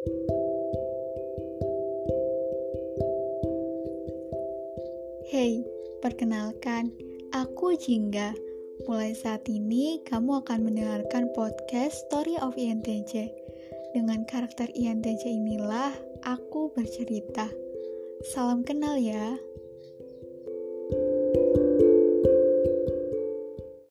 Hey, perkenalkan, aku Jingga. Mulai saat ini, kamu akan mendengarkan podcast Story of INTJ. Dengan karakter INTJ inilah aku bercerita. Salam kenal ya.